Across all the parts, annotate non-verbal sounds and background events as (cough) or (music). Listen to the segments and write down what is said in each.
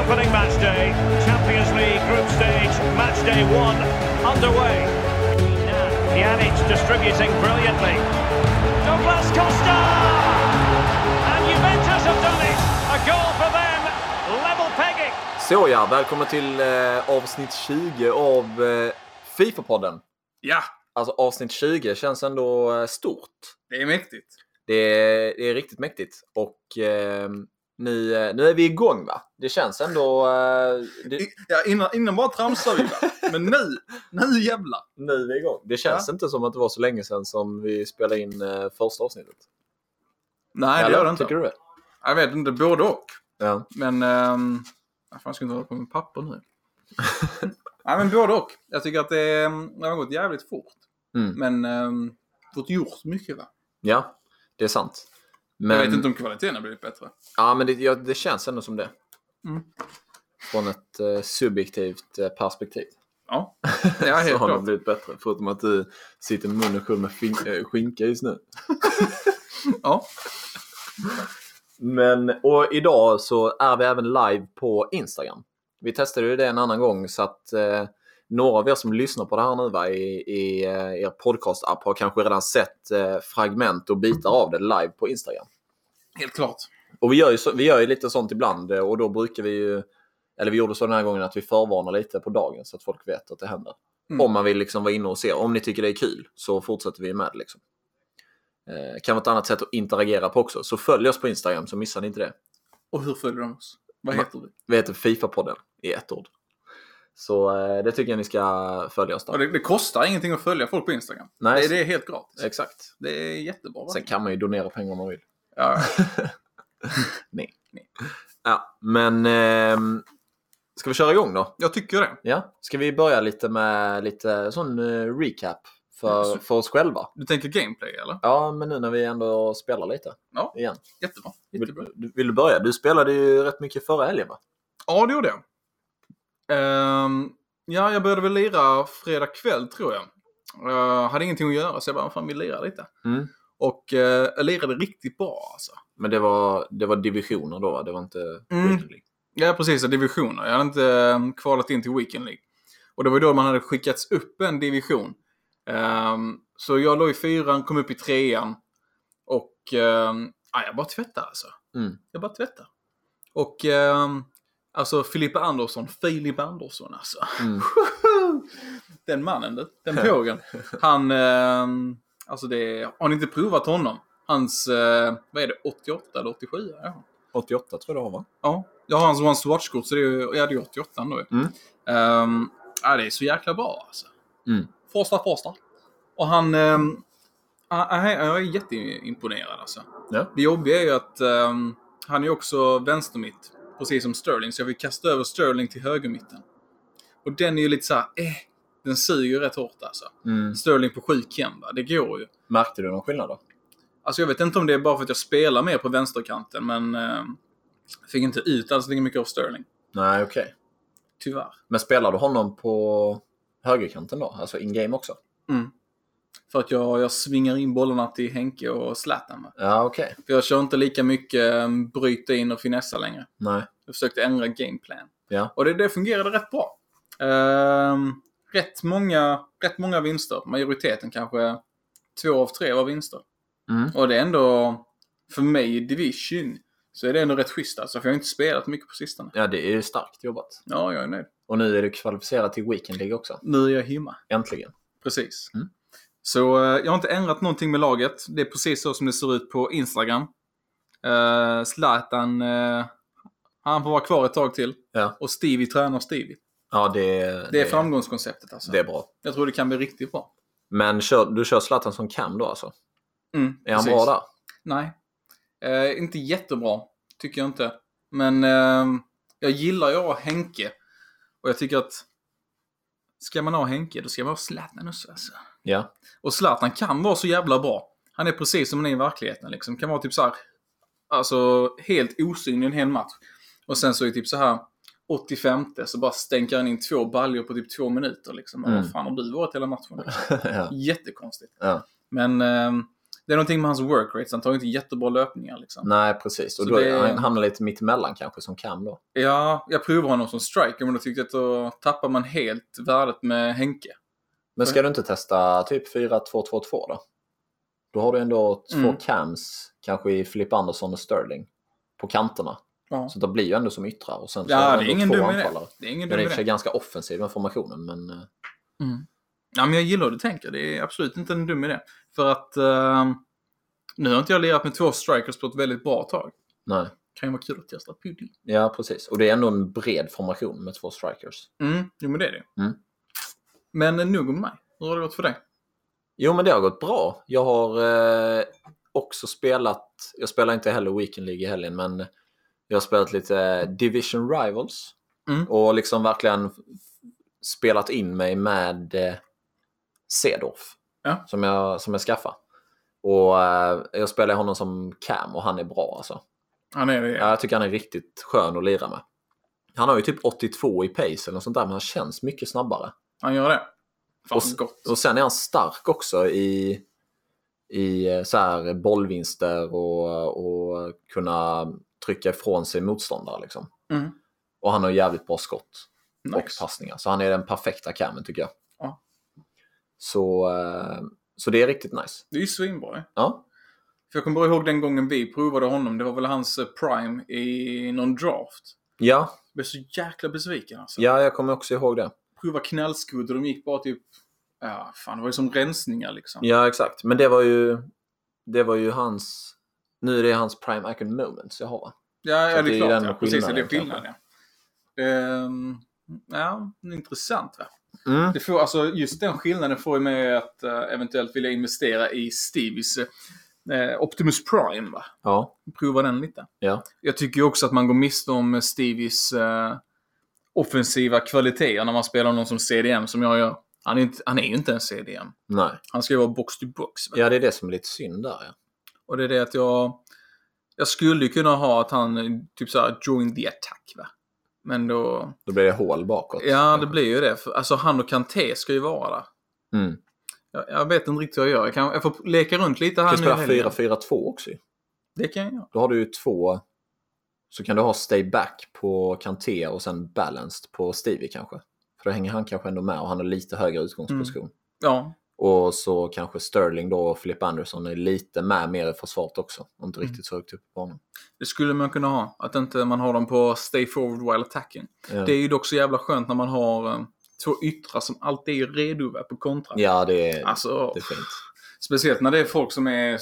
opening match day. Champions League group stage match day one underway. Pjanic distributing brilliantly. Douglas Costa! And Juventus have done it! A goal for them, level pegging. Så ja, välkommen till eh, avsnitt 20 av eh, Fifa-podden. Ja, Alltså avsnitt 20 känns ändå eh, stort. det är mäktigt. Det är, det är riktigt mäktigt. Och eh, nu, eh, nu är vi igång va? Det känns ändå... Eh, det, Ja, innan, innan bara tramsar vi va? Men nu, nu jävlar. nu är vi igång. Det känns inte som att det var så länge sedan som vi spelade in eh, första avsnittet. Nej, det Eller? gör det inte. Tycker du det? Jag vet inte, både och. Ja. Men... Jag fan, ska inte hålla på med papper nu. (laughs) Nej, men både och. Jag tycker att det, ehm, det har gått jävligt fort. Mm. Men um, fått gjort mycket va? ja, det är sant. Men, Jag vet inte om kvaliteten har blivit bättre. Ja, men det, ja, det känns ändå som det. Mm. Från ett eh, subjektivt eh, perspektiv. Ja, det är (laughs) så helt har det klart. blivit bättre. Förutom att du sitter med munnen full med fin- eh, skinka just nu. (laughs) Ja, Men, och idag så är vi även live på Instagram. Vi testade ju det en annan gång så att eh, några av er som lyssnar på det här nu va, i, i eh, er podcast-app har kanske redan sett eh, fragment och bitar av det live på Instagram. Helt klart. Och vi gör, ju så, vi gör ju lite sånt ibland eh, och då brukar vi ju, eller vi gjorde så den här gången att vi förvarnar lite på dagen så att folk vet att det händer. Mm. Om man vill liksom vara inne och se. Om ni tycker det är kul så fortsätter vi med liksom. Eh, kan vara ett annat sätt att interagera på också. Så följ oss på Instagram så missar ni inte det. Och hur följer de oss? Vad heter vi? Vi heter Fifa-podden i ett ord. Så eh, det tycker jag ni ska följa oss där. det, det kostar ingenting att följa folk på Instagram. Nej, Det, det är helt gratis. Exakt. Det är jättebra. Sen kan man ju donera pengar om man vill. Ja, (laughs) Nej. Nej. Ja, men ehm, ska vi köra igång då? jag tycker det. Ja, ska vi börja lite med lite sån eh, recap för, för oss själva? Du tänker gameplay eller? Ja, men nu när vi ändå spelar lite Ja. igen. Jättebra. Vill, Jättebra. du- vill du börja? Du spelade ju rätt mycket förra helgen va? Ja, det gjorde jag. Ehm, ja, jag började väl lira fredag kväll tror jag. Uh, hade ingenting att göra så jag bara, "Vad fan vi lirar lite. Mm. Och eh, lirade riktigt bra alltså. Men det var, det var divisioner då? Det var inte Mm. Weekend League? Ja, precis. Divisioner. Jag hade inte um, kvalat in till Weekend League. Och det var ju då man hade skickats upp en division. Ehm, så jag låg i fyran, kom upp i trean. Och um, ja, jag bara tvättade alltså. Mm. Jag bara tvättar. Och ehm, alltså Filippa Andersson, Filip Andersson alltså. Mm. (laughs) den mannen, den pågen. Han, ehm, alltså det, har ni inte provat honom? Hans, eh, vad är det, 88 eller 87? Ja. 88 tror jag det var va? ja. Jag har hans One to Watch-kort så det är ju, ja det är 88 då. Mm. Ehm, ja, det är så jäkla bra alltså. Mm. Första, första. Och han, um, jag är jätteimponerad alltså. Ja. Det jobbiga är ju att ehm, han är också vänstermitt, precis som Sterling. Så jag vill kasta över Sterling till högermitten. Och den är ju lite så här, eh, den suger rätt hårt alltså. Mm. Sterling på 7 Kemba, det går ju. Märkte du någon skillnad då? Alltså jag vet inte om det är bara för att jag spelar mer på vänsterkanten, men eh, fick inte ut alls lika mycket av Sterling. Nej, okej. Tyvärr. Men spelar du honom på högerkanten då? Alltså in-game också? Mm. För att jag, jag svingar in bollarna till Henke och Zlatan. va. Ja, okej. För jag kör inte lika mycket um, bryta in och finessa längre. Nej. Jag försökte ändra gameplan. Ja. Och det, det fungerade rätt bra. Ehm, rätt, många, rätt många vinster. Majoriteten kanske två av tre var vinster. Mm. Och det är ändå, för mig i Division, så är det ändå rätt schysst alltså. För jag har inte spelat mycket på sistone. Ja, det är starkt jobbat. Ja, jag är nöjd. Och nu är du kvalificerad till Weekend League också. Nu är jag hemma. Äntligen. Precis. Mm. Så eh, jag har inte ändrat någonting med laget. Det är precis så som det ser ut på Instagram. Uh, Zlatan, eh, han får vara kvar ett tag till. Ja. Och Stevie tränar Stevie. Ja, det, är- Det är framgångskonceptet alltså. Det är bra. Jag tror det kan bli riktigt bra. Men kör, du kör Zlatan som cam då alltså? Mm, Är han precis. bra där? Nej. Eh, inte jättebra, tycker jag inte. Men eh, jag gillar ju att ha Henke. Och jag tycker att ska man ha Henke, då ska man ha Zlatan också. Alltså. Ja. Och Zlatan kan vara så jävla bra. Han är precis som han är i verkligheten. Liksom. Kan vara typ så här, alltså helt osynlig en hel match. Och sen så är det typ så här 85 så bara stänker han in två baljor på typ två minuter. Liksom. Mm. Vad fan har du varit hela matchen? (laughs) ja. Jättekonstigt. Ja. Men ehm, Det är någonting med hans work rates. Han tar inte jättebra löpningar liksom. Nej, precis. Och då det- han hamnar lite mitt emellan kanske som Cam då. Ja, jag provar honom som striker men då tyckte jag att då tappar man helt värdet med Henke. Men ska du inte testa typ 4-2-2-2 då? Då har du ändå två Mm. Cams, kanske i Philip Anderson och Sterling, på kanterna. Ja, Så det blir ju ändå som yttrar. Och sen så ja det är ingen två dum idé. anfallare. Det är ingen dum är i och för sig idé. ganska offensiv den formationen, men... eh, Mm. Ja, men jag gillar hur du tänker. Det är absolut inte en dum idé. För att ehm, nu har inte jag lirat med två strikers på ett väldigt bra tag. Nej. Kan ju vara kul att testa pudding. Ja, precis. Och det är ändå en bred formation med två strikers. Mm, jo men det är det. Mm. Men eh, nog om mig. Hur har det gått för dig? Jo, men det har gått bra. Jag har eh, också spelat, jag spelar inte heller Weekend League i helgen, men jag har spelat lite eh, Division Rivals. Mm. Och liksom verkligen spelat in mig med eh, Cedorf. Ja. Som, jag, som jag skaffade. Och eh, jag spelar honom som Cam och han är bra alltså. Han är det. Ja, jag tycker han är riktigt skön att lira med. Han har ju typ 82 i pace eller sånt där, men han känns mycket snabbare. Han gör det. Fan Och- gott. Och sen är han stark också i, i eh, så här bollvinster och, och kunna trycka ifrån sig motståndare. Liksom. Mm. Och han har jävligt bra skott och Nice. passningar. Så han är den perfekta camen tycker jag. Ja. Så, eh, så det är riktigt nice. Det är ju svinbra. Ja, För jag kommer bara ihåg den gången vi provade honom. Det var väl hans eh, prime i någon draft. ja, Jag blev så jäkla besviken alltså. ja jag kommer också ihåg det. Prova knallskudd och de gick bara typ... Ja, fan det var ju som rensningar liksom. Ja, exakt. Men det var ju, det var ju hans... Nu är det hans prime icon moments jag har va? Ja, ja det är klart. Ja. Precis, det är skillnaden skillnad ja. Ehm, ja, intressant va. Mm. Det får, alltså, just den skillnaden får ju mig att eh, eventuellt vilja investera i Stevies eh, Optimus Prime va. Ja, Prova den lite. ja. Jag tycker också att man går miste om Stevies eh, offensiva kvaliteter när man spelar någon som CDM som jag gör. Han är, inte, han är ju inte en CDM. Nej. Han ska ju vara box to box. Va? Ja, det är det som är lite synd där ja. Och det är det att jag... Jag skulle ju kunna ha att han typ såhär join the attack va. Men då... Då blir det hål bakåt. Ja, det blir ju det. Alltså han och Kanté ska ju vara där. Mm. Jag, jag vet inte riktigt vad jag gör. Jag, kan, jag får leka runt lite här Du kan nu spela helgen. 4-4-2 också. Det kan jag göra. Då har du ju två... Så kan du ha stay back på Kanté och sen balanced på Stevie kanske. För då hänger han kanske ändå med och han har lite högre utgångsposition. Ja, Och så kanske Sterling då och Philip Anderson är lite med mer i försvaret också. Och inte Mm. riktigt så högt upp på banan. det skulle man kunna ha. Att inte man har dem på stay forward while attacking. Ja. Det är ju dock så jävla skönt när man har eh, två yttrar som alltid är redo på kontra. Ja, det är, Alltså, det är fint. speciellt när det är folk som är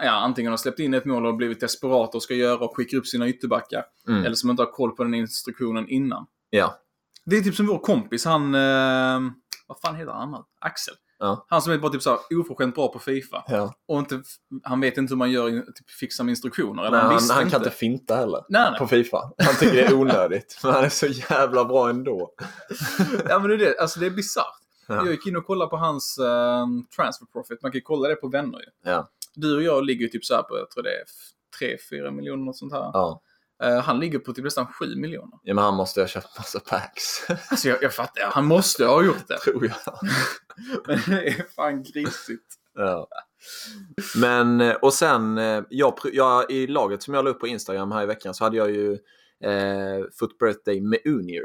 Ja, antingen har släppt in ett mål och blivit desperata och ska göra och skickar upp sina ytterbackar. Mm. Eller som inte har koll på den instruktionen innan. Ja, Det är typ som vår kompis, han... Eh, vad fan heter han? Axel. Ja. Han som är bara typ såhär oförskämt bra på Fifa. ja. Och inte, han vet inte hur man gör, typ fixar med instruktioner. Eller Nej, han, han, han inte. kan inte finta heller. Nej, nej. På Fifa. Han tycker det är onödigt. (laughs) Men han är så jävla bra ändå. (laughs) Ja men det är det, alltså det är bisarrt. Ja. Jag gick in och kollade på hans eh, transfer profit. Man kan ju kolla det på vänner ju. Ja. Du och jag ligger ju typ så här på, jag tror det är 3-4 miljoner och sånt här. Ja. Eh, han ligger på typ nästan 7 miljoner. ja, men han måste ha köpt massa packs. Alltså jag, jag fattar, han måste ha gjort det. Tror jag. (laughs) Men det är fan grisigt. Ja. Men, eh, och sen, eh, jag, jag, i laget som jag la upp på Instagram här i veckan så hade jag ju eh, Foot Birthday med Unier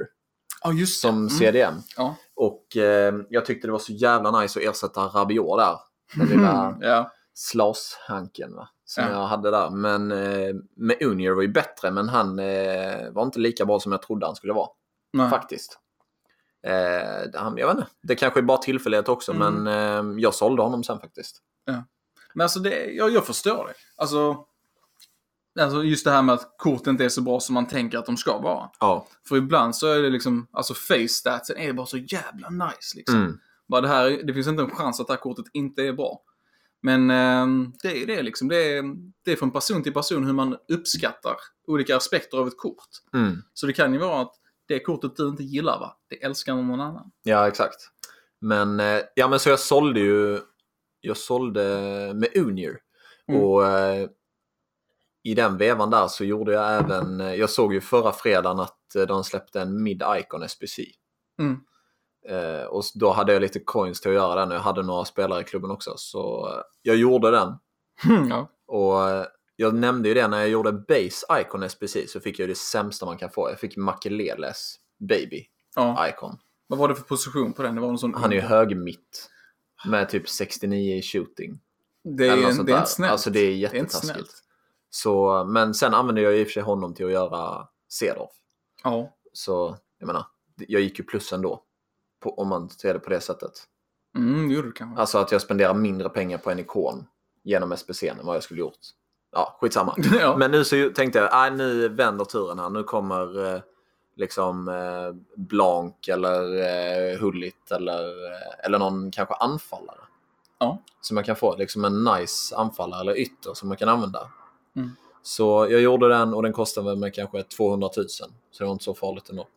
det. som Mm. CDM. Ja. Och eh, jag tyckte det var så jävla nice att ersätta Rabiot där. Den (laughs) lilla Ja. slashanken va? Som Ja. jag hade där. Men eh, med Unier var ju bättre men han eh, var inte lika bra som jag trodde han skulle vara. Nej. Faktiskt. Eh, han, jag vet inte, det kanske är bara tillfällighet också Mm. men eh, jag sålde honom sen faktiskt. Men alltså, det, jag, jag förstår det. Alltså, alltså, just det här med att kort inte är så bra som man tänker att de ska vara. Ja. För ibland så är det liksom, alltså face statsen är bara så jävla nice liksom. Mm. Bara det, här, det finns inte en chans att det här kortet inte är bra. Men ehm, det är det liksom. Det är, det är från person till person hur man uppskattar olika aspekter av ett kort. Mm. Så det kan ju vara att det kortet du inte gillar va, det älskar någon annan. Ja, exakt. Men, eh, ja, men så jag sålde ju jag sålde med Unier. Mm. Och eh, i den vevan där så gjorde jag även, eh, jag såg ju förra fredagen att eh, de släppte en Mid Icon SBC. Mm. Eh, och då hade jag lite coins till att göra den och jag hade några spelare i klubben också. Så eh, jag gjorde den. ja. Och eh, jag nämnde ju det när jag gjorde Base Icon SBC så fick jag det sämsta man kan få. Jag fick Makeleles Baby ja. Icon. Vad var det för position på den? Det var någon sån... Han är ju högmitt. Med typ 69 i shooting. det är, en, det är inte snällt. Alltså det är jättetaskigt. Så, men sen använde jag i och för sig honom till att göra Cedorf. Ja. Så jag menar, jag gick ju plus ändå. På, om man ser det på det sättet. Mm, det gjorde du kanske. Alltså att jag spenderar mindre pengar på en ikon genom SPC än vad jag skulle gjort. Ja, skitsamma. (laughs) ja. Men nu så tänkte jag, nej nu vänder turen här. Nu kommer eh, liksom eh, Blanc eller eh, Hullit eller, eh, eller någon kanske anfallare. Ja. Så man kan få liksom en nice anfallare eller ytter som man kan använda. Mm. Så jag gjorde den och den kostade med kanske 200 000. Så det var inte så farligt ändå.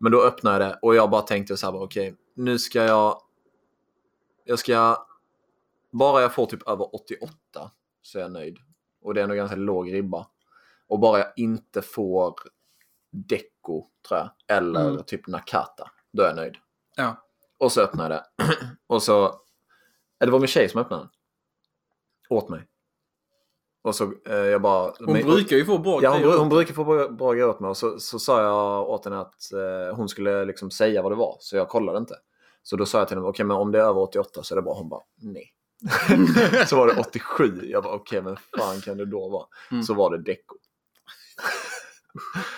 Men då öppnade jag det och jag bara tänkte så här, okej, nu ska jag... Jag ska... Bara jag får typ över 88 så är jag nöjd. Och det är nog ganska låg ribba. Och bara jag inte får Deco, tror jag, eller Mm. typ Nakata, då är jag nöjd. ja. Och så öppnade jag det. (clears throat) och så... Det var min tjej som öppnade den. Åt mig. Och så eh, jag bara... Hon men- brukar ju få bra Ja, hon, hon brukar få bra, bra grejer åt mig. Och så, så sa jag åt henne att eh, hon skulle liksom säga vad det var. Så jag kollade inte. Så då sa jag till henne, okej men om det är över 88 så är det bra. Hon bara, nej. (laughs) så var det 87. Jag bara, okej men fan kan det då vara? Mm. Så var det Deco. (laughs)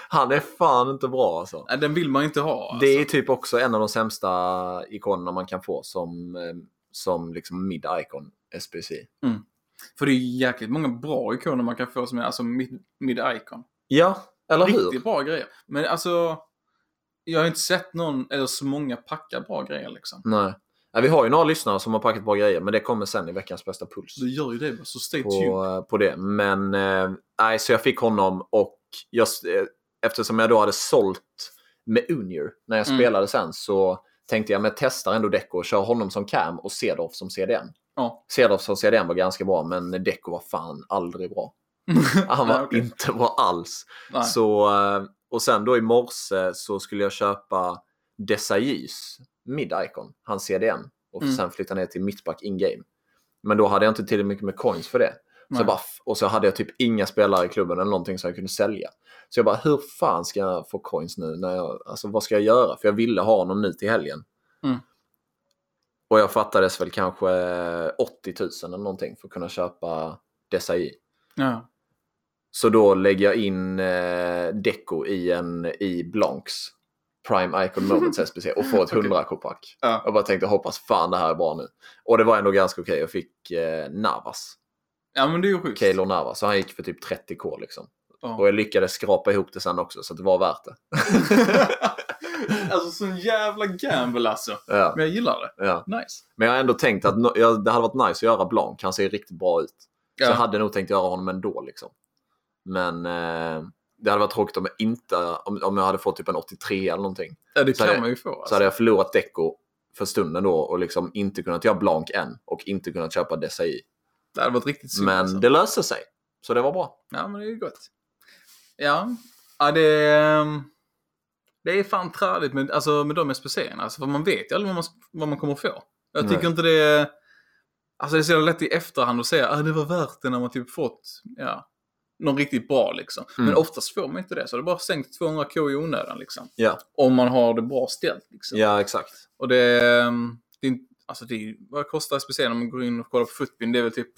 Han är fan inte bra alltså. Nej, den vill man inte ha. Alltså. Det är typ också en av de sämsta ikonerna man kan få som, eh, som liksom mid-icon SPC. För det är ju jäkligt många bra ikoner man kan få som är alltså mid, mid-icon. Ja, eller hur? Riktigt bra grejer. Men alltså, jag har inte sett någon, eller så många packa bra grejer liksom. Nej. Ja, vi har ju några lyssnare som har packat bra grejer, men det kommer sen i veckans bästa puls. Du gör ju det så stay tuned. På, det. Men eh, nej, så jag fick honom och just, eh, eftersom jag då hade sålt med Unier när jag Mm. spelade sen så tänkte jag, men testar ändå Deco och kör honom som cam och Cedorf som CDN. Ja. Cedorf som CDN var ganska bra, men Deco var fan aldrig bra. (laughs) Han var Nej, okej. inte bra alls. Nej. Så, eh, och sen då i morse så skulle jag köpa Desayus mid-icon, hans CDN. Och Mm. sen flytta ner till mittback in-game. Men då hade jag inte tillräckligt mycket med coins för det. Så Nej. jag bara, och så hade jag typ inga spelare i klubben eller någonting som jag kunde sälja. Så jag bara, hur fan ska jag få coins nu? När jag, alltså vad ska jag göra? För jag ville ha honom nu till helgen. Mm. Och jag fattades väl kanske 80 000 eller någonting för att kunna köpa Desai. Ja. Så då lägger jag in eh, Deco i, en, i Blancs Prime Icon Moments (laughs) SPC och får ett Okej. 100 kopack. Ja. Jag bara tänkte hoppas fan det här är bra nu. Och det var ändå ganska okej. Jag fick eh, Navas. ja, men det är ju sjukt. Keylor Navas. Så han gick för typ 30k liksom. Ja. Och jag lyckades skrapa ihop det sen också så det var värt det. (laughs) (laughs) alltså sån jävla gamble alltså. Ja, Men jag gillar det. ja. Nice. Men jag har ändå tänkt att no, ja, det hade varit nice att göra Blanc. Han ser riktigt bra ut. Så Ja. jag hade nog tänkt göra honom ändå liksom. Men eh, det hade varit tråkigt om jag inte, om, om jag hade fått typ en 83 eller någonting. Ja, det Så kan man ju få. Alltså. Så hade jag förlorat Deco för stunden då och liksom inte kunnat göra Blanc än och inte kunnat köpa Desai. Det hade varit riktigt synd. Men alltså. det löste sig. Så det var bra. Ja, men det är ju gott. Ja, ja det, är- det är fan träligt med, alltså, med de SPC-erna. Alltså, för man vet ju aldrig vad man, vad man kommer få. Jag tycker Nej. inte det är... Alltså det är så lätt i efterhand att säga att ah, det var värt det när man typ fått ja, någon riktigt bra liksom. Mm. Men oftast får man inte det. Så det bara sänkt 200k i onödan liksom. Ja, Om man har det bra ställt liksom. ja exakt. Och det, är- det är alltså det vad kostar SPC när man går in och kollar på Footbin? Det är väl typ...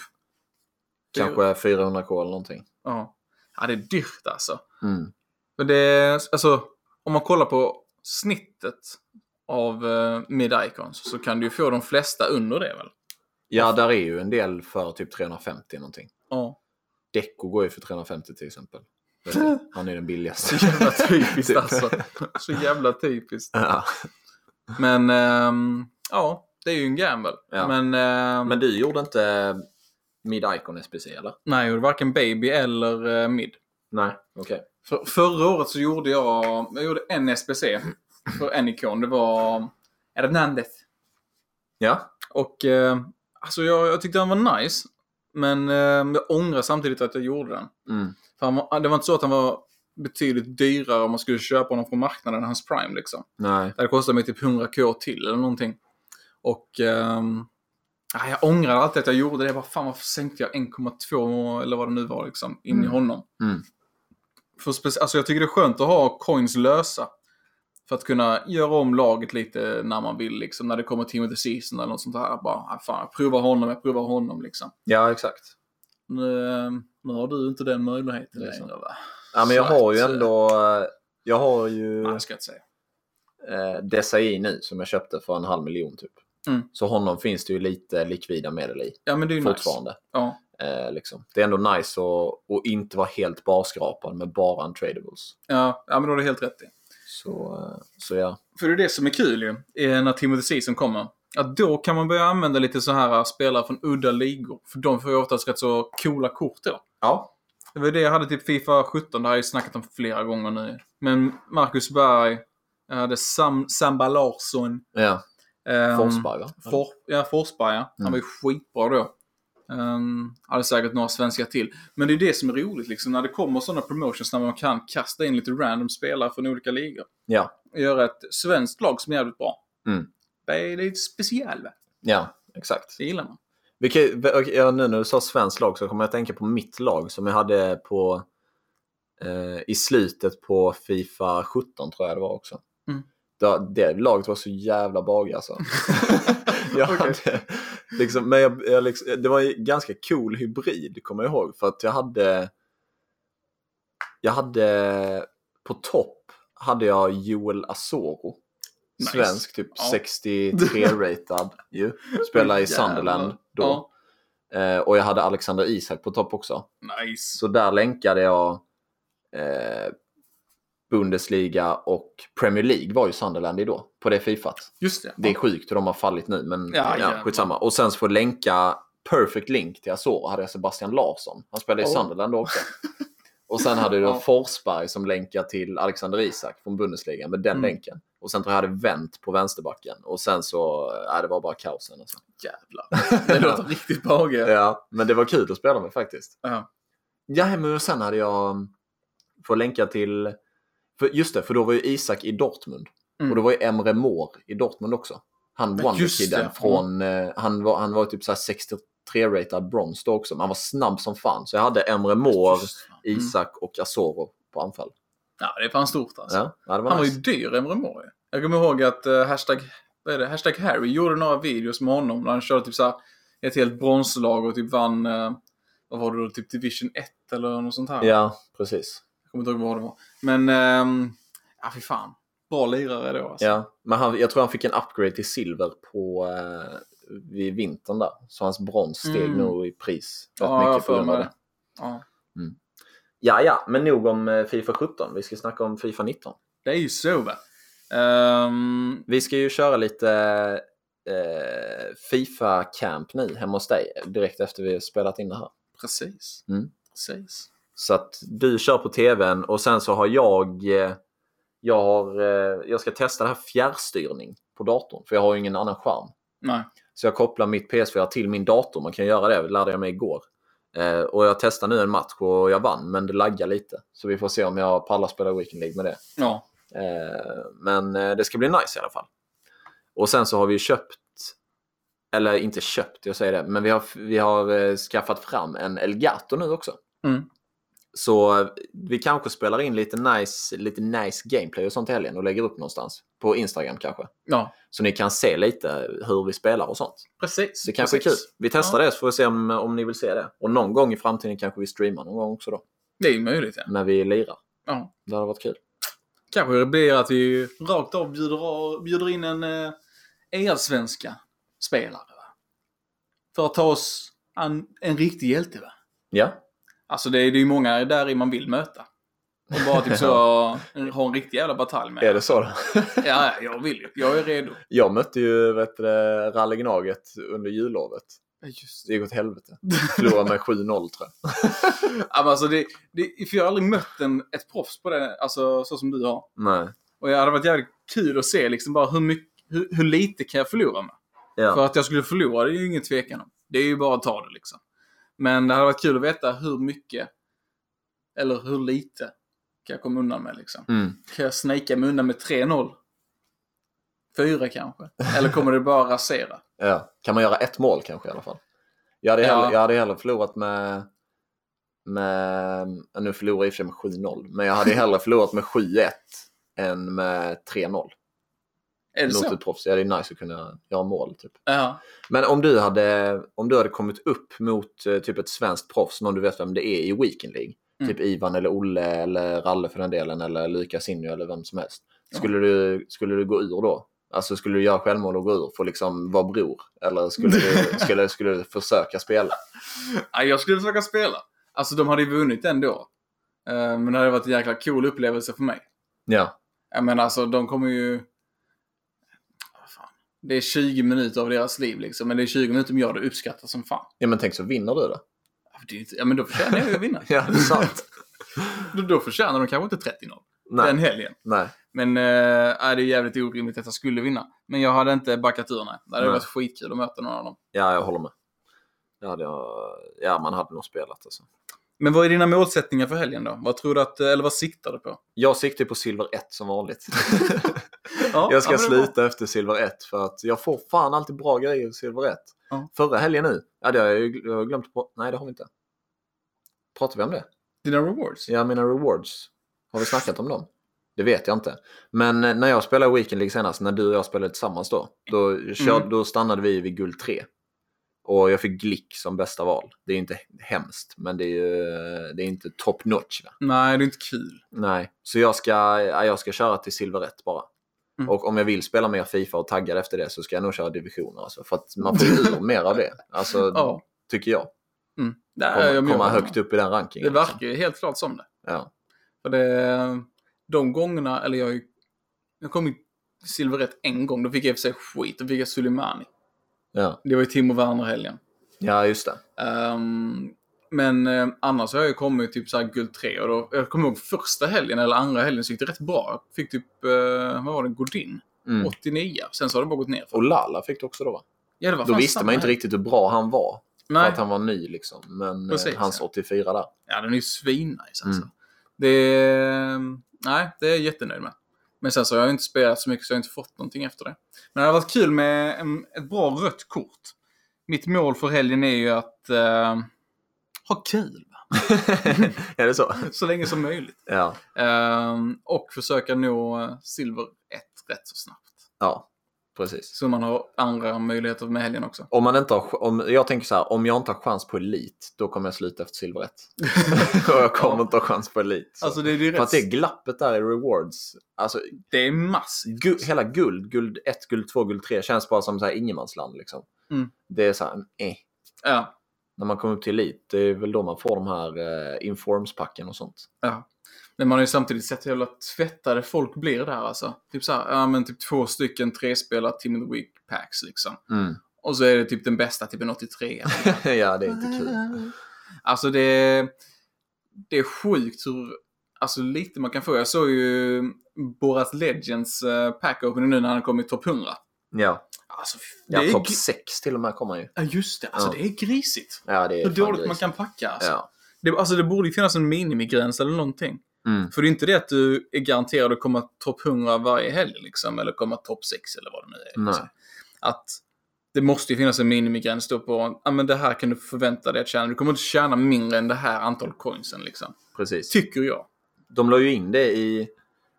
Kanske 400k eller någonting. Ja. ja, det är dyrt alltså. Mm. Men det alltså, om man kollar på snittet av uh, mid-icons så kan du ju få de flesta under det väl? Ja, där är ju en del för typ 350 någonting. Ja. Deco går ju för 350 till exempel. (laughs) Han är den billigaste. Så jävla typiskt (laughs) Typ. alltså. Så jävla typiskt. Ja. Men, ehm, ja, det är ju en gamble. Ja. Men, ehm, Men du gjorde inte Mid-Icon SPC eller? nej, jag gjorde varken baby eller eh, mid. Nej, okej. För, förra året så gjorde jag, jag gjorde en SPC för en ikon. Det var Hernandez. Ja. Och eh, alltså jag, jag tyckte han var nice. Men eh, jag ångrar samtidigt att jag gjorde den. Mm. För han det var inte så att han var betydligt dyrare om man skulle köpa honom från marknaden än hans prime liksom. Nej. Det kostat mig typ 100k till eller någonting. Och ja, jag ångrar alltid att jag gjorde det. Jag bara, fan varför sänkte jag 1,2 eller vad det nu var liksom, in i Mm. honom. Mm. För speci- alltså, jag tycker det är skönt att ha coins lösa. För att kunna göra om laget lite när man vill, liksom, när det kommer team of the season eller något sånt där. Bara, ah, fan, jag provar honom, jag provar honom liksom. Ja, exakt. Nu, ehm, nu har du inte den möjligheten är längre va? Ja, men jag har ju eh, ändå... eh, Jag har ju Nej, ska jag inte säga. eh, Desai nu som jag köpte för en halv miljon typ. Mm. Så honom finns det ju lite likvida medel i Ja, men det är ju fortfarande. nice. Ja. Eh, liksom. Det är ändå nice att, att inte vara helt barskrapad med bara untradables. Ja, ja, men då har du helt rätt i. Så, eh, så ja. För det är det som är kul ju, när the Season kommer. Att då kan man börja använda lite så här spelare från udda ligor. För de får ju oftast rätt så coola kort då. Ja. Det var det jag hade typ Fifa 17, det har jag ju snackat om flera gånger nu. Men Marcus Berg, jag hade Sam, Samba Larsson. ja. Um, Forsberg va? For, ja, Forsberg ja. Han Mm. var ju skitbra då. Um, hade säkert några svenskar till. Men det är det som är roligt liksom, när det kommer sådana promotions när man kan kasta in lite random spelare från olika ligor. Ja. Och göra ett svenskt lag som är jävligt bra. Mm. Det är lite speciellt? Ja, exakt. Det gillar man. Vilket, ja, nu när du sa svenskt lag så kommer jag att tänka på mitt lag som jag hade på eh, i slutet på Fifa 17 tror jag det var också. Det, det laget var så jävla bag alltså. (laughs) jag Okej. hade, liksom, men jag, jag liksom, det var en ganska cool hybrid kommer jag ihåg. För att jag hade jag hade på topp hade jag Joel Asoro. Nice. Svensk, typ Ja. 63-ratad (laughs) ju. Spelar i Sunderland då. Ja. Eh, och jag hade Alexander Isak på topp också. Nice. Så där länkade jag eh, Bundesliga och Premier League var ju Sunderland i då, på det Fifat. Just det. Det är sjukt hur de har fallit nu, men Ja, ja, skitsamma. Och sen så får länka Perfect Link till Azor hade jag Sebastian Larsson. Han spelade i Oh. Sunderland då också. (laughs) Och sen hade du Ja. Forsberg som länkar till Alexander Isak från Bundesliga med den Mm. länken. Och sen tror jag hade vänt på vänsterbacken. Och sen så, ja det var bara kaos sen alltså. Jävlar. Det låter (laughs) riktigt bagge. Ja, men det var kul att spela med faktiskt. Ja. Ja, men sen hade jag får länka till... För just det, för då var ju Isak i Dortmund. Mm. Och då var ju Emre Mor i Dortmund också. Han Wonderkidden det. från... eh, han, var, han var typ så här 63-ratad brons då också. Men han var snabb som fan. Så jag hade Emre Mor. Mm. Isak och Asoro på anfall. Ja, det är fan stort alltså. Ja, ja var Han var nice. ju dyr, Emre Mor. Jag kommer ihåg att uh, hashtag, vad är det? hashtag Harry gjorde några videos med honom när han körde typ så ett helt bronslag och typ vann, eh, vad var det då, typ Division 1 eller något sånt här. Ja, precis. Kommer inte ihåg vad det var. Men, ehm, ja fy fan. Bra lirare då alltså. Ja, men han, jag tror han fick en upgrade till silver på, eh, vid vintern där. Så hans brons steg Mm. nog i pris rätt Ja, mycket på grund av det. Ja. Ja, ja, men nog om eh, Fifa 17. Vi ska snacka om Fifa 19. Det är ju så va. Ehm, Vi ska ju köra lite eh, Fifa-camp nu hemma hos dig direkt efter vi har spelat in det här. precis. Mm. Precis. Så att du kör på tvn och sen så har jag eh, jag, har, eh, jag ska testa det här fjärrstyrning på datorn för jag har ju ingen annan skärm. Nej. Så jag kopplar mitt PS4 till min dator. Man kan göra det, det lärde jag mig igår. Eh, och jag testade nu en match och jag vann, men det laggar lite. Så vi får se om jag pallar spela Weekend League med det. Ja. Eh, men det ska bli nice i alla fall. Och sen så har vi köpt, eller inte köpt, jag säger det, men vi har, vi har skaffat fram en Elgato nu också. Mm. Så vi kanske spelar in lite nice, lite nice gameplay och sånt i helgen och lägger upp någonstans. På Instagram kanske. Ja. Så ni kan se lite hur vi spelar och sånt. Precis. Det kanske är kul. Precis. Vi testar Ja. det så får vi se om, om ni vill se det. Och någon gång i framtiden kanske vi streamar någon gång också då. Det är möjligt ja. När vi lirar. ja. Det hade varit kul. Kanske det blir att vi rakt av bjuder, bjuder in en eh, elsvenska spelare. Va? För att ta oss an, en riktig hjälte. Va? Ja, Alltså det är ju många där i man vill möta. Och bara typ så (laughs) ha en riktig jävla batalj med. är det så då? (laughs) Ja, ja, jag vill ju. Jag är redo. Jag mötte ju vet du, det, Ralle Gnaget under jullovet. Just Det gick åt helvete. Förlorade med 7-0 tror jag. (laughs) Ja, men alltså det, det, för jag har aldrig mött en, ett proffs på det, alltså så som du har. Nej. Och det hade varit jävligt kul att se liksom bara hur, mycket, hur, hur lite kan jag förlora med. Ja. För att jag skulle förlora det är ju ingen tvekan om. Det är ju bara att ta det liksom. Men det hade varit kul att veta hur mycket, eller hur lite, kan jag komma undan med liksom? Mm. Kan jag snaka mig undan med 3-0? Fyra kanske? Eller kommer det bara rasera? Ja. Kan man göra ett mål kanske i alla fall? Jag hade, Ja. hellre, jag hade hellre förlorat med... med nu förlorar jag i och för sig med 7-0. Men jag hade hellre förlorat med 7-1 än med 3-0. Är det Mot så? ett proffs. Ja, det är nice att kunna göra mål. Typ. Ja. Men om du, hade, om du hade kommit upp mot eh, typ ett svenskt proffs, någon du vet vem det är i Weekend League. Mm. Typ Ivan eller Olle eller Ralle för den delen eller Lukas Injo eller vem som helst. Ja. Skulle, du, skulle du gå ur då? Alltså skulle du göra självmål och gå ur för att liksom vara bror? Eller skulle du, (laughs) skulle, skulle du försöka spela? Ja, jag skulle försöka spela. Alltså de hade ju vunnit ändå. Eh, Men det hade varit en jäkla cool upplevelse för mig. Ja, Jag menar alltså de kommer ju... Det är 20 minuter av deras liv liksom. Men det är 20 minuter de gör det uppskattas som fan. ja men tänk så vinner du då? Ja, det är inte- Ja men då förtjänar jag ju att vinna. (laughs) Ja, det är sant. Då, då förtjänar de kanske inte 30-0 den helgen. nej. Men äh, det är jävligt orimligt att jag skulle vinna. Men jag hade inte backat ur nej. Det hade Nej. varit skitkul att möta någon av dem. Ja, jag håller med. Det hade jag, ja, man hade nog spelat alltså. Men vad är dina målsättningar för helgen då? Vad tror du att, eller vad siktar du på? Jag siktar på silver 1 som vanligt. (laughs) Ja, Jag ska ja, sluta efter silver 1 för att jag får fan alltid bra grejer i silver 1. Ja. Förra helgen nu, ja det har jag ju glömt på. Nej det har vi inte. Pratar vi om det? Dina rewards? Ja, mina rewards. Har vi snackat om dem? Det vet jag inte. Men eh, när jag spelade Weekend League senast, när du och jag spelade tillsammans då, då, kör, Mm. då stannade vi vid guld 3. Och jag fick Glick som bästa val. Det är inte hemskt, men det är ju det är inte top notch. Va? Nej, det är inte kul. Nej, så jag ska, ja, jag ska köra till silver 1 bara. Mm. Och om jag vill spela mer Fifa och taggar efter det så ska jag nog köra divisioner. Alltså, för att man får ju (laughs) ur mer av det. Alltså, Ja. tycker jag. Mm. Nej, Komma, jag komma högt upp i den rankingen. Det liksom. verkar ju helt klart som det. Ja. För det, de gångerna, eller jag, ju- jag kom i silver 1 en gång, då fick jag i och för sig skit. Då fick jag Sulemani. Ja. Det var ju Timo Werner-helgen. ja, just det. Ehm, men eh, annars har jag ju kommit typ så här guld 3 och då, jag kommer ihåg första helgen eller andra helgen så gick det rätt bra. Jag fick typ, eh, vad var det, Godin? Mm. 89. Sen så har det bara gått ner. Och Lala fick du också då va? Ja, det var Då visste man ju inte riktigt hur bra han var. För Nej. att han var ny liksom. Men Precis, eh, hans ja. 84 där. Ja, den är ju svinnice alltså. Mm. Det är, nej, det är jag jättenöjd med. Men sen så har jag inte spelat så mycket så jag har inte fått någonting efter det. Men det har varit kul med en, ett bra rött kort. Mitt mål för helgen är ju att eh, ha kul. (laughs) Är det så? (laughs) Så länge som möjligt. Ja. Ehm, och försöka nå eh, silver 1 rätt så snabbt. Ja, precis. Så man har andra möjligheter med helgen också. Om man inte har, om, jag tänker så här, om jag inte har chans på elit, då kommer jag sluta efter silver 1. (laughs) och jag kommer Ja. inte ha chans på elit. Så. Alltså det är ju För rätt... att det glappet där i rewards, alltså det är massivt. gu, hela guld, guld 1, guld 2, guld 3 känns bara som så här ingenmansland liksom. Mm. Det är så här, eh. Ja. När man kommer upp till elit, det är väl då man får de här eh, informspacken och sånt. Ja. Men man har ju samtidigt sett hur jävla tvättade folk blir där alltså. Typ så här, ja men typ två stycken trespelare Team of the Week packs liksom. Mm. Och så är det typ den bästa, typ en 83. (laughs) ja, det är inte kul. Alltså det, det är sjukt hur, alltså lite man kan få. Jag såg ju Borat Legends eh, pack opening nu när han kom i topp 100. Ja, Alltså, det ja är topp gri- 6 till och med kommer han ju. Ja just det, alltså Ja. det är grisigt. Ja, det är Hur dåligt man grisigt. kan packa alltså. Ja. Det, alltså det borde ju finnas en minimigräns eller någonting. Mm. För det är inte det att du är garanterad att komma topp 100 varje helg liksom, eller komma topp 6 eller vad det nu är. Liksom. Att det måste ju finnas en minimigräns då på, ja men det här kan du förvänta dig att tjäna. Du kommer inte tjäna mindre än det här antal coinsen liksom. Precis. Tycker jag. De la ju in det i...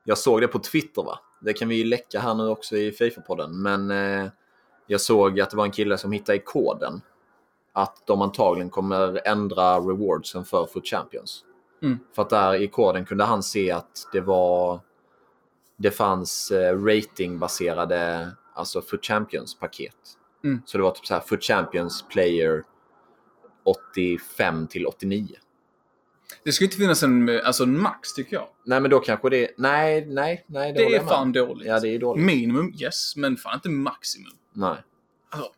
Jag såg det på Twitter va? Det kan vi ju läcka här nu också i Fifa-podden. Men eh, jag såg att det var en kille som hittade koden att de antagligen kommer ändra rewardsen för Foot Champions. Mm. För att där i koden kunde han se att det var... Det fanns eh, ratingbaserade alltså Foot Champions-paket. Mm. Så det var typ så här Foot Champions Player 85 till 89. Det ska inte finnas en, alltså en max tycker jag. Nej, men då kanske det... Nej, nej, nej. Det, håller är med fan dåligt. Ja, det är dåligt. Minimum, yes, men fan inte maximum. Nej. Alltså,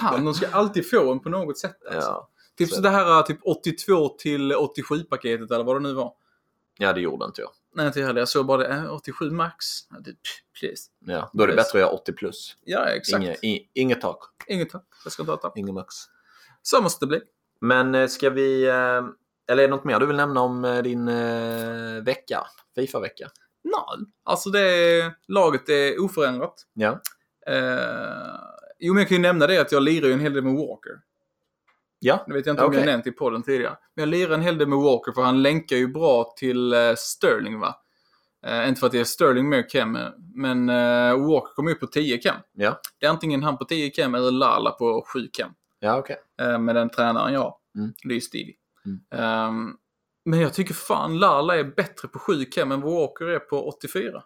fan, de ska alltid få en på något sätt. Alltså. Ja. Typ Så- så det här typ 82 till 87-paketet eller vad det nu var. ja, det gjorde inte jag. Nej, inte jag heller. Jag såg bara det. äh, 87 max. Ja, det, please. Ja, då är det bättre att göra 80 plus. Ja, exakt. Inge, i, inget tak. Inget tack. Jag ska inte ha tack. Ingen max. Så måste det bli. Men eh, ska vi, eh, Eller är det något mer du vill nämna om eh, din vecka? Fifa-vecka? Nej, alltså det är, laget är oförändrat. Ja. Eh, jo, men jag kan ju nämna det att jag lirar ju en hel del med Walker. Ja. Det vet jag inte om Okej. jag nämnt i podden tidigare. Men jag lirar en hel del med Walker för han länkar ju bra till eh, Sterling va? Eh, inte för att det är Sterling mer chem, men eh, Walker kommer ju på 10 chem. Ja. Det är antingen han på 10 chem eller Lala på 7 chem. Ja. Eh, med den tränaren jag har. Mm. Det är ju Stevie. Mm. Ehm, men jag tycker fan Lala är bättre på 7 chem än Walker är på 84.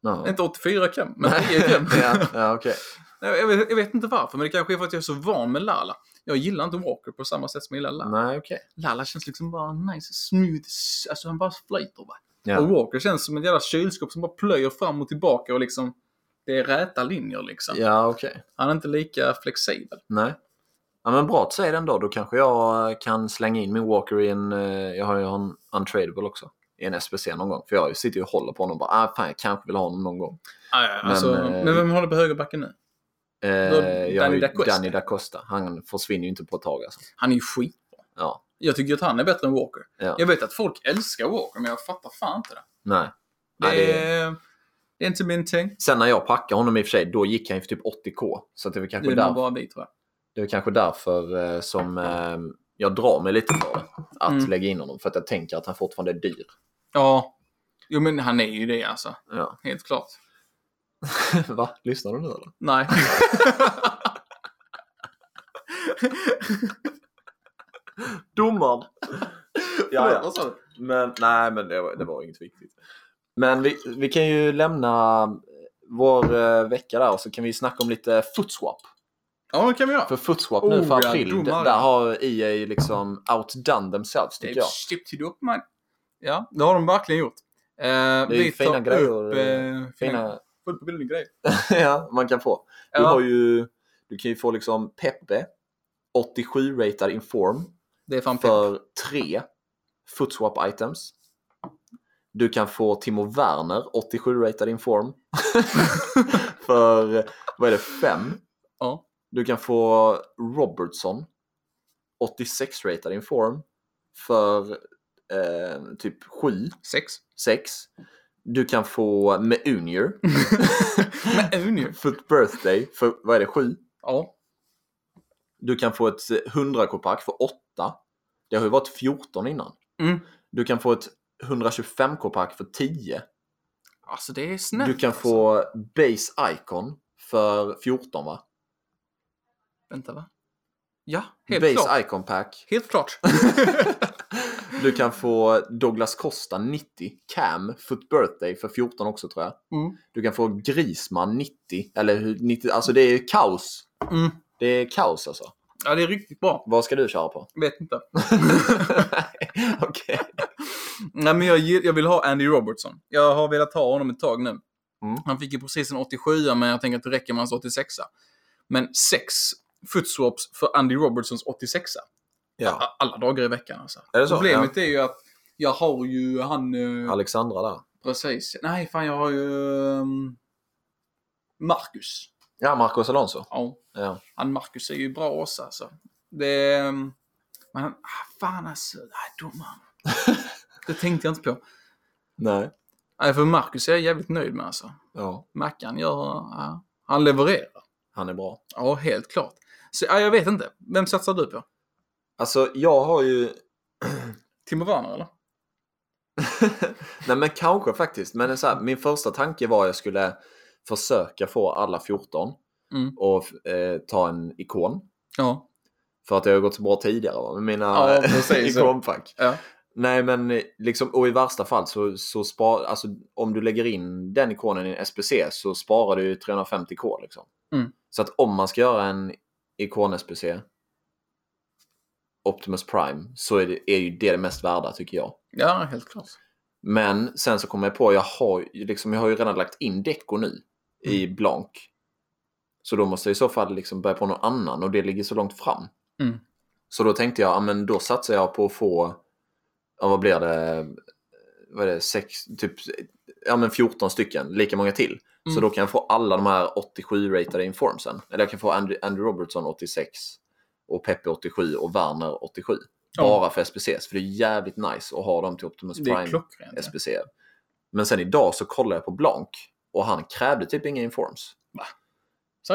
Ja. Inte 84 chem, men 10 chem. (laughs) ja, ja okej. Jag, vet, jag vet inte varför, men det kanske är för att jag är så van med Lala. Jag gillar inte Walker på samma sätt som jag gillar Lala. Nej, okej. Lala känns liksom bara nice, smooth, alltså han bara flyter va. Och Ja. Walker känns som ett jävla kylskåp som bara plöjer fram och tillbaka och liksom det är räta linjer liksom. ja, okej. Han är inte lika flexibel. Nej. Ja, men bra att säga den då. Då kanske jag eh, kan slänga in min Walker i en... eh, Jag har ju en Untradable också. I en SPC någon gång. För jag sitter ju och håller på honom och bara ah, fan jag kanske vill ha honom någon gång. Ah, ja, Men, alltså, eh, men vem håller på högerbacken nu? Eh, Danny da Costa. Danny da Costa. Han försvinner ju inte på ett tag alltså. Han är ju skitbra. Ja. Jag tycker att han är bättre än Walker. ja. Jag vet att folk älskar Walker, men jag fattar fan inte det. Nej. Det, Ja, det- är, det är inte min ting. Sen när jag packade honom i och för sig, då gick han ju för typ 80k. Så det är väl Det kanske, är nog där, bara vi tror jag. det väl kanske därför eh, som eh, jag drar mig lite för det. Att Mm. lägga in honom. För att jag tänker att han fortfarande är dyr. Ja. Jo, men han är ju det alltså. Ja. Helt klart. Va? Lyssnar du nu eller? Nej. Domaren! Sa du? Men nej, men det var, det var inget viktigt. Men vi, vi kan ju lämna vår eh, vecka där och så kan vi snacka om lite footswap. Ja, det kan vi göra. För footswap nu Oh, för ja, april, domare. där har EA liksom outdone themselves tycker Det är jag. chipped upp man. Ja, det har de verkligen gjort. Eh, det är ju fina grejer, Eh, fina, Fina, fullt på bilden grejer. (laughs) ja, man kan få. Du Ja. har ju, du kan ju få liksom Pepe, 87-ratad inform Det är fan pepp. för tre footswap items. Du kan få Timo Werner, 87-ratad inform (laughs) för, vad är det, fem? Ja. Du kan få Robertson, 86-ratad inform för eh, typ 7, Sex. 6. Du kan få Meunier Men Union. för birthday för, vad är det, 7. Ja. Du kan få ett 100k-pack för 8. Det har ju varit 14 innan. Mm. Du kan få ett 125k-pack för 10. Alltså det är snällt. Du kan alltså. få Base Icon för 14 va? Vänta va? Ja, helt Base klart. Icon Pack. Helt klart. (laughs) (laughs) Du kan få Douglas Costa 90 Cam Foot Birthday för 14 också tror jag. Mm. Du kan få Grisman 90. Eller hur- 90, alltså det är kaos. Mm. Det är kaos alltså. Ja, det är riktigt bra. Vad ska du köra på? Vet inte. (laughs) Okej. Nej, men jag, jag vill ha Andy Robertson. Jag har velat ha honom ett tag nu. Mm. Han fick ju precis en 87 men jag tänker att det räcker med hans 86 Men sex footswaps för Andy Robertsons 86 Ja. Alla dagar i veckan alltså. Är? Problemet är ju att jag har ju han... eh, Alexandra där. Precis. Nej, fan jag har ju... Um, Marcus. Ja, Marcos Alonso. Ja, Ja. han Marcus är ju bra också alltså. Det... ehm, Men han... Ah, fan alltså. Nej, domaren. (laughs) det tänkte jag inte på. Nej. Nej, för Marcus är jag jävligt nöjd med alltså. Ja, Mackan gör... Ja, han levererar. han är bra. Ja, helt klart. Så, ja, jag vet inte. Vem satsar du på? Alltså, jag har ju... (clears throat) Timo Werner eller? (laughs) Nej, men kanske faktiskt. Men så här, min första tanke var att jag skulle försöka få alla 14 Mm. och eh, ta en ikon. Ja. För att det har gått så bra tidigare va? med mina Ja, (laughs) ikonpack. Ja. Nej men eh, liksom, och i värsta fall så, så spar, alltså om du lägger in den ikonen i en SPC så sparar du ju 350k liksom. Mm. Så att om man ska göra en ikon-SPC Optimus Prime så är, det, är ju det det mest värda tycker jag. Ja, helt klart. Men sen så kommer jag på, jag har, liksom, jag har ju redan lagt in Deco nu i blank. Så då måste jag i så fall liksom börja på någon annan och det ligger så långt fram. Mm. Så då tänkte jag, ja, men då satsar jag på att få, ja, vad blir det, vad är det, sex, typ, ja men 14 stycken, lika många till. Så Mm. då kan jag få alla de här 87-ratade informsen. Eller jag kan få Andy, Andy Robertson 86 och Pepe 87 och Werner 87. Ja. Bara för SPCs. För det är jävligt nice att ha dem till Optimus Prime. SPC. Men sen idag så kollade jag på Blanc och han krävde typ inga informs.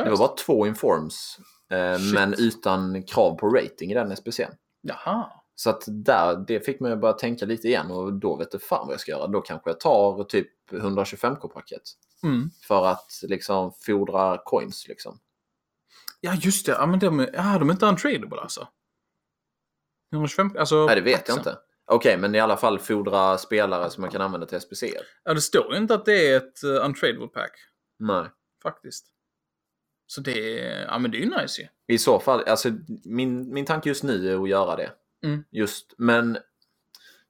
Det var bara två informs. Eh, men utan krav på rating i den SPCn. Jaha. Så att där, det fick mig att börja tänka lite igen och då vet jag fan vad jag ska göra. Då kanske jag tar typ 125k-paket. Mm. För att liksom fodra coins liksom. Ja, just det. Ja, men de, är- ja, de är inte untradable alltså? 125, alltså Nej, det vet jag inte. Okej, men i alla fall fodra spelare som man kan använda till SPC. Ja, det står ju inte att det är ett uh, untradable pack. Nej. Faktiskt. Så det är, ja men det är ju nice ju. I så fall, alltså min, min tanke just nu är att göra det. Mm. Just, men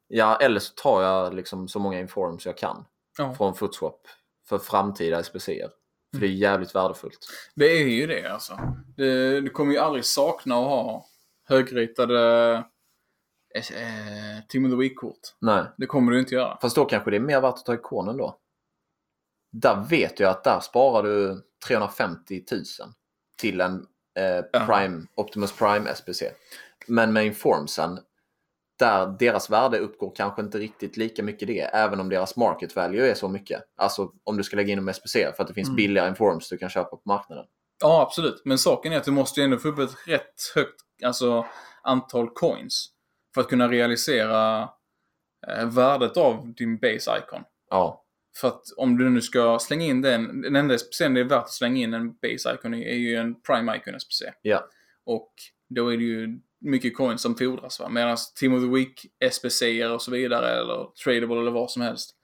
ja, eller så tar jag liksom så många informs jag kan Ja. från Footswap för framtida SPCer. För Mm. det är jävligt värdefullt. Det är ju det alltså. Det, du kommer ju aldrig sakna att ha högritade eh, Team of the Week-kort. Nej. Det kommer du inte göra. Fast då kanske det är mer värt att ta ikonen då. Där vet jag att där sparar du 350 000 till en eh, Ja. Prime, Optimus Prime SPC. Men med Informsen, där deras värde uppgår kanske inte riktigt lika mycket det, även om deras market value är så mycket. Alltså om du ska lägga in dem SPC för att det finns Mm. billigare Informs du kan köpa på marknaden. Ja, absolut. Men saken är att du måste ju ändå få upp ett rätt högt alltså, antal coins för att kunna realisera eh, värdet av din base icon. Ja, För att om du nu ska slänga in den, den enda SPCn det är värt att slänga in en base icon i är ju en prime icon SPC. ja, Och då är det ju mycket coins som fordras. Va? Medan Team of the Week SPC och så vidare eller tradable eller vad som helst.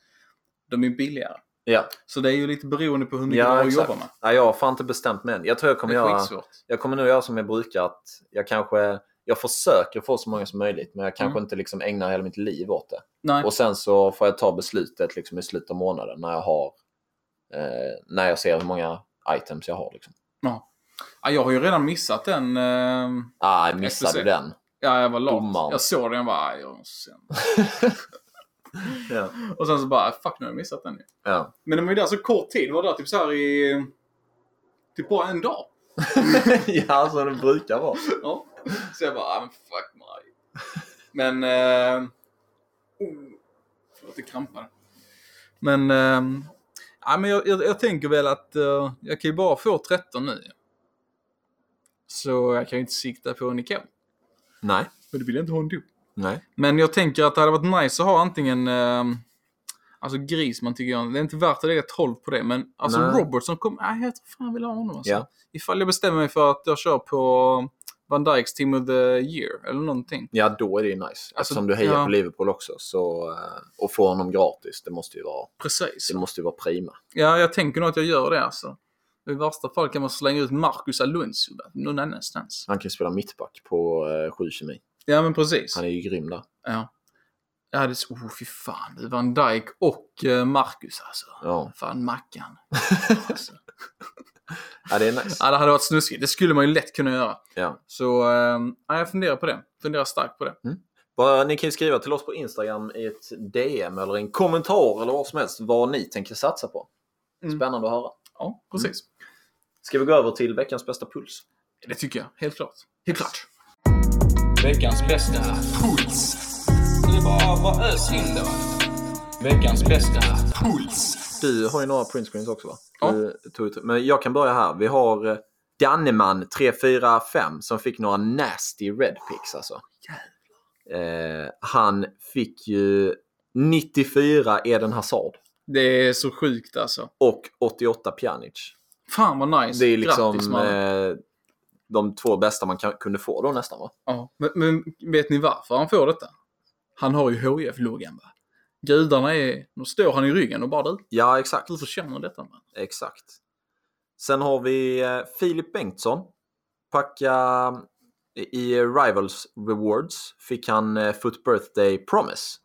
De är billigare. ja. Så det är ju lite beroende på hur mycket Ja, du har att exakt. jobba med. Nej, jag har fan inte bestämt mig än. Jag tror jag kommer göra... jag kommer nog göra som jag brukar. Att jag kanske jag försöker få så många som möjligt men jag kanske Mm. inte liksom ägnar hela mitt liv åt det. Nej. Och sen så får jag ta beslutet liksom i slutet av månaden när jag har eh, när jag ser hur många items jag har. Liksom. Ja. Ja, jag har ju redan missat den. Eh, Ah, missade du den? ja, jag var lat. Domaren. Jag såg den och bara, "Aj, jag. (laughs) Ja. Och sen så bara, fuck nu har jag missat den ja. Men den var ju där så kort tid. var där typ så här i... Typ bara en dag. (laughs) ja, så det brukar vara. Ja. Så jag bara, ah, men fuck mig. Men... Eh, oh, förlåt, det krampade. Men... Eh, ja, men jag, jag, jag tänker väl att eh, jag kan ju bara få 13 nu. Så jag kan ju inte sikta på en ikon. Nej. Men det vill jag inte ha ändå. Nej. Men jag tänker att det hade varit nice att ha antingen... Eh, alltså Grisman tycker jag. Det är inte värt att lägga 12 på det. Men alltså Nej. Robertson kom... Nej, jag tror fan jag vill ha honom alltså. Ja. Ifall jag bestämmer mig för att jag kör på Van Dijks Team of the Year eller någonting. Ja, då är det ju nice. Eftersom du hejar ja. på Liverpool också. Så, eh, och få honom gratis, det måste ju vara, Precis. det måste ju vara prima. Ja, jag tänker nog att jag gör det alltså. I värsta fall kan man slänga ut Marcus Alonso någon annanstans. Han kan ju spela mittback på eh, 7 kemi. Ja, men precis. Han är ju grym där. Ja. Jag hade så... Oh, fy fan. Det är Van Dijk och uh, Marcus alltså. Ja. Fan, Mackan. (laughs) alltså. ja, det är nice. Ja, det hade varit snuskigt. Det skulle man ju lätt kunna göra. Ja. Så eh, ja, jag funderar på det. Funderar starkt på det. Bara, ni kan ju skriva till oss på Instagram i ett DM eller en kommentar eller vad som helst vad ni tänker satsa på. Mm. Spännande att höra. Ja, precis. Ska vi gå över till veckans bästa puls? Det tycker jag. Helt klart. Helt klart. Veckans bästa puls. Det är bara, bara ös in då. Veckans bästa puls. Du har ju några printscreens också va? Ja. Du Men jag kan börja här. Vi har eh, Danneman 345 som fick några nasty red picks alltså. Eh, han fick ju 94 Eden Hazard Det är så sjukt alltså. och 88 Pjanic. Fan vad nice. Det är liksom Grattis, eh, de två bästa man kan, kunde få då nästan va? Ja, men, men vet ni varför han får detta? Han har ju HIF-loggan va? Gudarna är... Nu står han i ryggen och bara du, Ja, exakt. du förtjänar detta man. Exakt. Sen har vi eh, Filip Bengtsson. Packa i Rivals Rewards fick han eh, Foot Birthday Promise.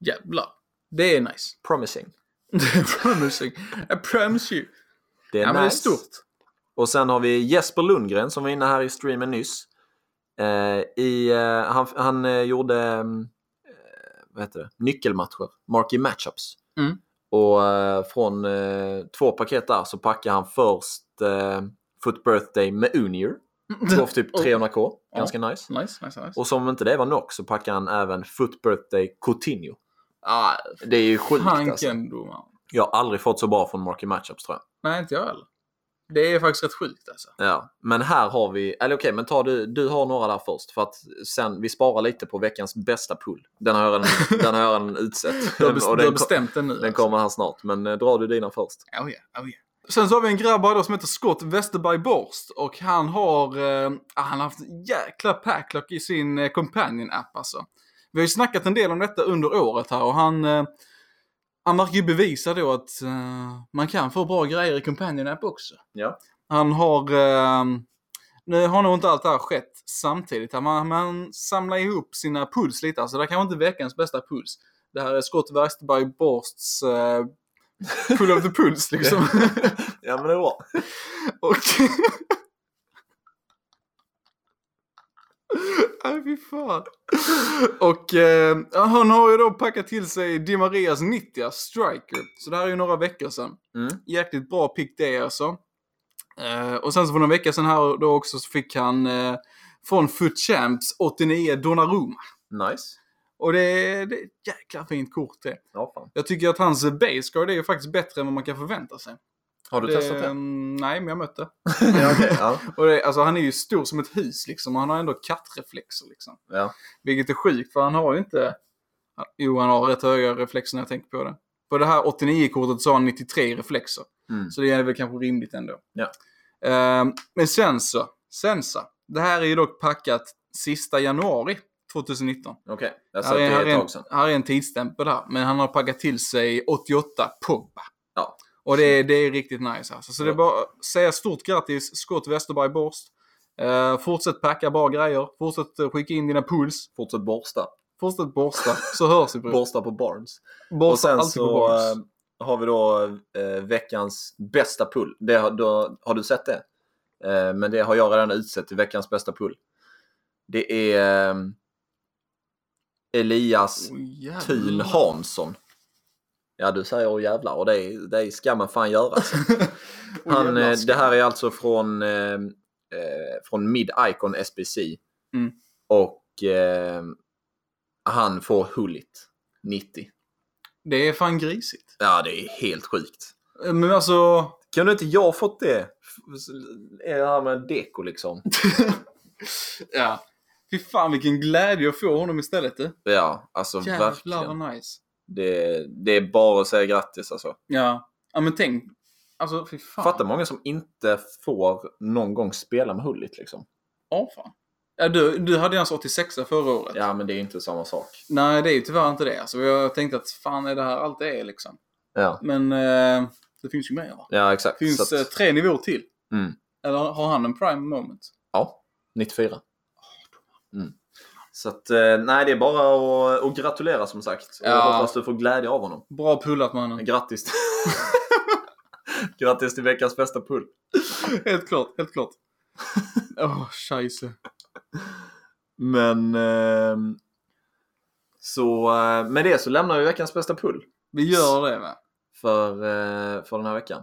Jävlar. Det är nice. Promising. (laughs) Promising. I promise you. Det är ja, men det är nice. stort. Och sen har vi Jesper Lundgren som var inne här i streamen nyss. Eh, i, eh, han han eh, gjorde mm, eh, vad heter det? nyckelmatcher, marquee matchups. Mm. Och eh, från eh, två paket där så packade han först eh, Foot Birthday med Unier. Går (laughs) för typ 300k. Ganska nice. Nice, nice, nice. Och som inte det var nog så packar han även Foot Birthday Coutinho. Ah, Det är ju sjukt alltså. Jag har aldrig fått så bra från Marky Matchups tror jag. Nej, inte jag heller. Det är faktiskt rätt sjukt alltså. Ja, men här har vi, eller okej, men ta du, du har några där först för att sen, vi sparar lite på veckans bästa pull. Den har jag redan, (laughs) den har jag redan utsett. Du har, best- du har bestämt den nu. den alltså. kommer här snart, men eh, drar du dina först. Oh yeah, oh yeah. Sen så har vi en grabb då som heter Scott Westerberg Borst och han har, eh, han har haft jäkla packlock i sin eh, companion-app alltså. Vi har ju snackat en del om detta under året här och han, eh, han verkar ju bevisa då att eh, man kan få bra grejer i companion-app också. Ja. Han har, eh, nu har nog inte allt det här skett samtidigt, men man samlar ihop sina puls lite, alltså det här kanske inte är veckans bästa puls. Det här är Scott Westerberg Borsts eh, pull of the puls liksom. (laughs) ja, men det är bra. (laughs) Och... (laughs) Nej, fy fan. Och eh, han har ju då packat till sig Di Marias 90 striker. Så det här är ju några veckor sedan. Mm. Jäkligt bra pick det alltså. Eh, och sen så för några veckor sedan här då också så fick han eh, från Foot Champs 89 Donnarumma. Nice. Och det är, det är ett jäkla fint kort det. Ja, fan. Jag tycker att hans base är ju faktiskt bättre än vad man kan förvänta sig. Har du det, testat det? Nej, men jag mött det. (laughs) ja, okej, ja. (laughs) Och det, alltså han är ju stor som ett hus liksom och han har ändå kattreflexer liksom. ja. Vilket är sjukt för han har ju inte... Jo, han har rätt höga reflexer när jag tänker på det. På det här 89-kortet så har han 93 reflexer. Mm. Så det är väl kanske rimligt ändå. Ja. Ehm, men sen så, sen så. Det här är ju dock packat sista januari 2019. Okej, jag Här satt är, det här, är en, här är en tidsstämpel här. Men han har packat till sig 88 Pogba. Ja. Och det, är- det är riktigt nice alltså. Så det är bara att säga stort grattis Scott Westerberg Borst. Eh, fortsätt packa bra grejer. Fortsätt skicka in dina puls. Fortsätt borsta. Fortsätt borsta. Så hörs vi. Borsta på Barnes. Borsta och sen på så bars. eh, har vi då eh, veckans bästa pull. Det, har- då, har du sett det? Eh, men det har jag redan utsett till veckans bästa pull. Det är eh, Elias jävlar. Thun Hansson. Ja, du säger åh jävlar och det, det ska man fan göra. Alltså. (laughs) Han, jävlar, ska- det här är alltså från, eh, eh, från Mid Icon SBC. Mm. Och eh, han får Hullit 90. Det är fan grisigt. Ja, det är helt sjukt. Eh, Men alltså... Kunde inte jag fått det? Det här med deko liksom? (laughs) ja. Fy fan vilken glädje att få honom istället du. Ja, alltså Jävlar verkligen. vad nice. Det, det är bara att säga grattis alltså. Ja. Ja men tänk. Alltså fy fan. Fattar många som inte får någon gång spela med Hullit liksom. Ja fan. Ja, du, du hade ju hans 86 förra året. Ja, men det är inte samma sak. Nej, det är ju tyvärr inte det. Alltså, jag tänkte att fan är det här allt det är liksom. Ja, Men eh, det finns ju mer va? ja exakt. Det finns att- eh, tre nivåer till. Mm. Eller har han en prime moment? Ja, 94. Mm. Så att, eh, nej det är bara att, att gratulera som sagt. Ja. hoppas du får glädje av honom. Bra pullat mannen. Grattis! (laughs) Grattis till veckans bästa pull. helt klart, helt klart. (laughs) Åh, oh, scheisse. Men ehm, så eh, med det så lämnar vi veckans bästa pull Vi gör det va? för, eh, för den här veckan.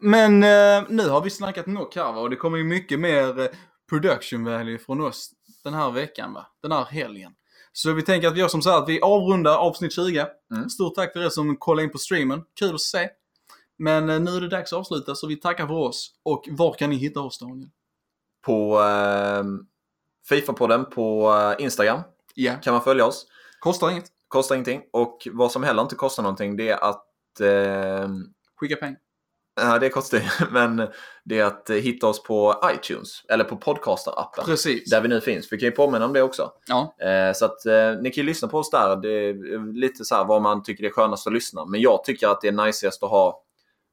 Men eh, nu har vi snackat nog här va? Och det kommer ju mycket mer eh, production value från oss den här veckan va? Den här helgen. Så vi tänker att vi gör som så här att vi avrundar avsnitt 20. Mm. Stort tack till er som kollade in på streamen. Kul att se. Men eh, nu är det dags att avsluta så vi tackar för oss. Och var kan ni hitta oss Daniel? På eh, Fifa-podden på eh, Instagram Ja. kan man följa oss. Kostar inget. Kostar ingenting. Och vad som heller inte kostar någonting det är att eh, Skicka pengar. Ja, det kostar (laughs) ju. Men det är att eh, hitta oss på iTunes. Eller på podcaster-appen. Precis. Där vi nu finns. Vi kan ju påminna om det också. Ja. Eh, så att eh, ni kan ju lyssna på oss där. Det är lite så här vad man tycker är skönast att lyssna. Men jag tycker att det är najsigast att ha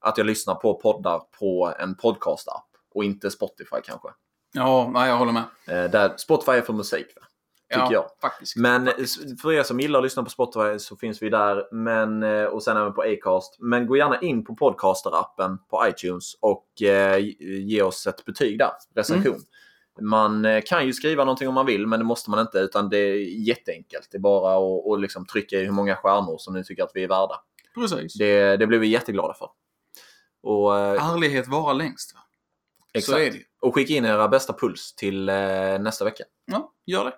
att jag lyssnar på poddar på en podcast-app. Och inte Spotify kanske. Ja, nej, jag håller med. Eh, där Spotify är för musik. Va? Tycker ja, jag. faktiskt. Men eh, för er som gillar att lyssna på Spotify så finns vi där. Men, eh, och sen även på Acast. Men gå gärna in på Podcaster-appen på iTunes och eh, ge oss ett betyg där. Recension. Man eh, kan ju skriva någonting om man vill, men det måste man inte. Utan det är jätteenkelt. Det är bara att, att liksom trycka i hur många stjärnor som ni tycker att vi är värda. Precis. Det, det blir vi jätteglada för. Och, eh, Ärlighet vara längst. ju. Och skicka in era bästa puls till eh, nästa vecka. Ja, gör det.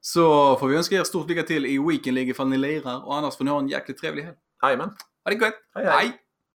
Så får vi önska er stort lycka till i Weekend League ifall ni lirar och annars får ni ha en jäkligt trevlig helg. Jajamän. Ha det gott! Hej, hej. hej.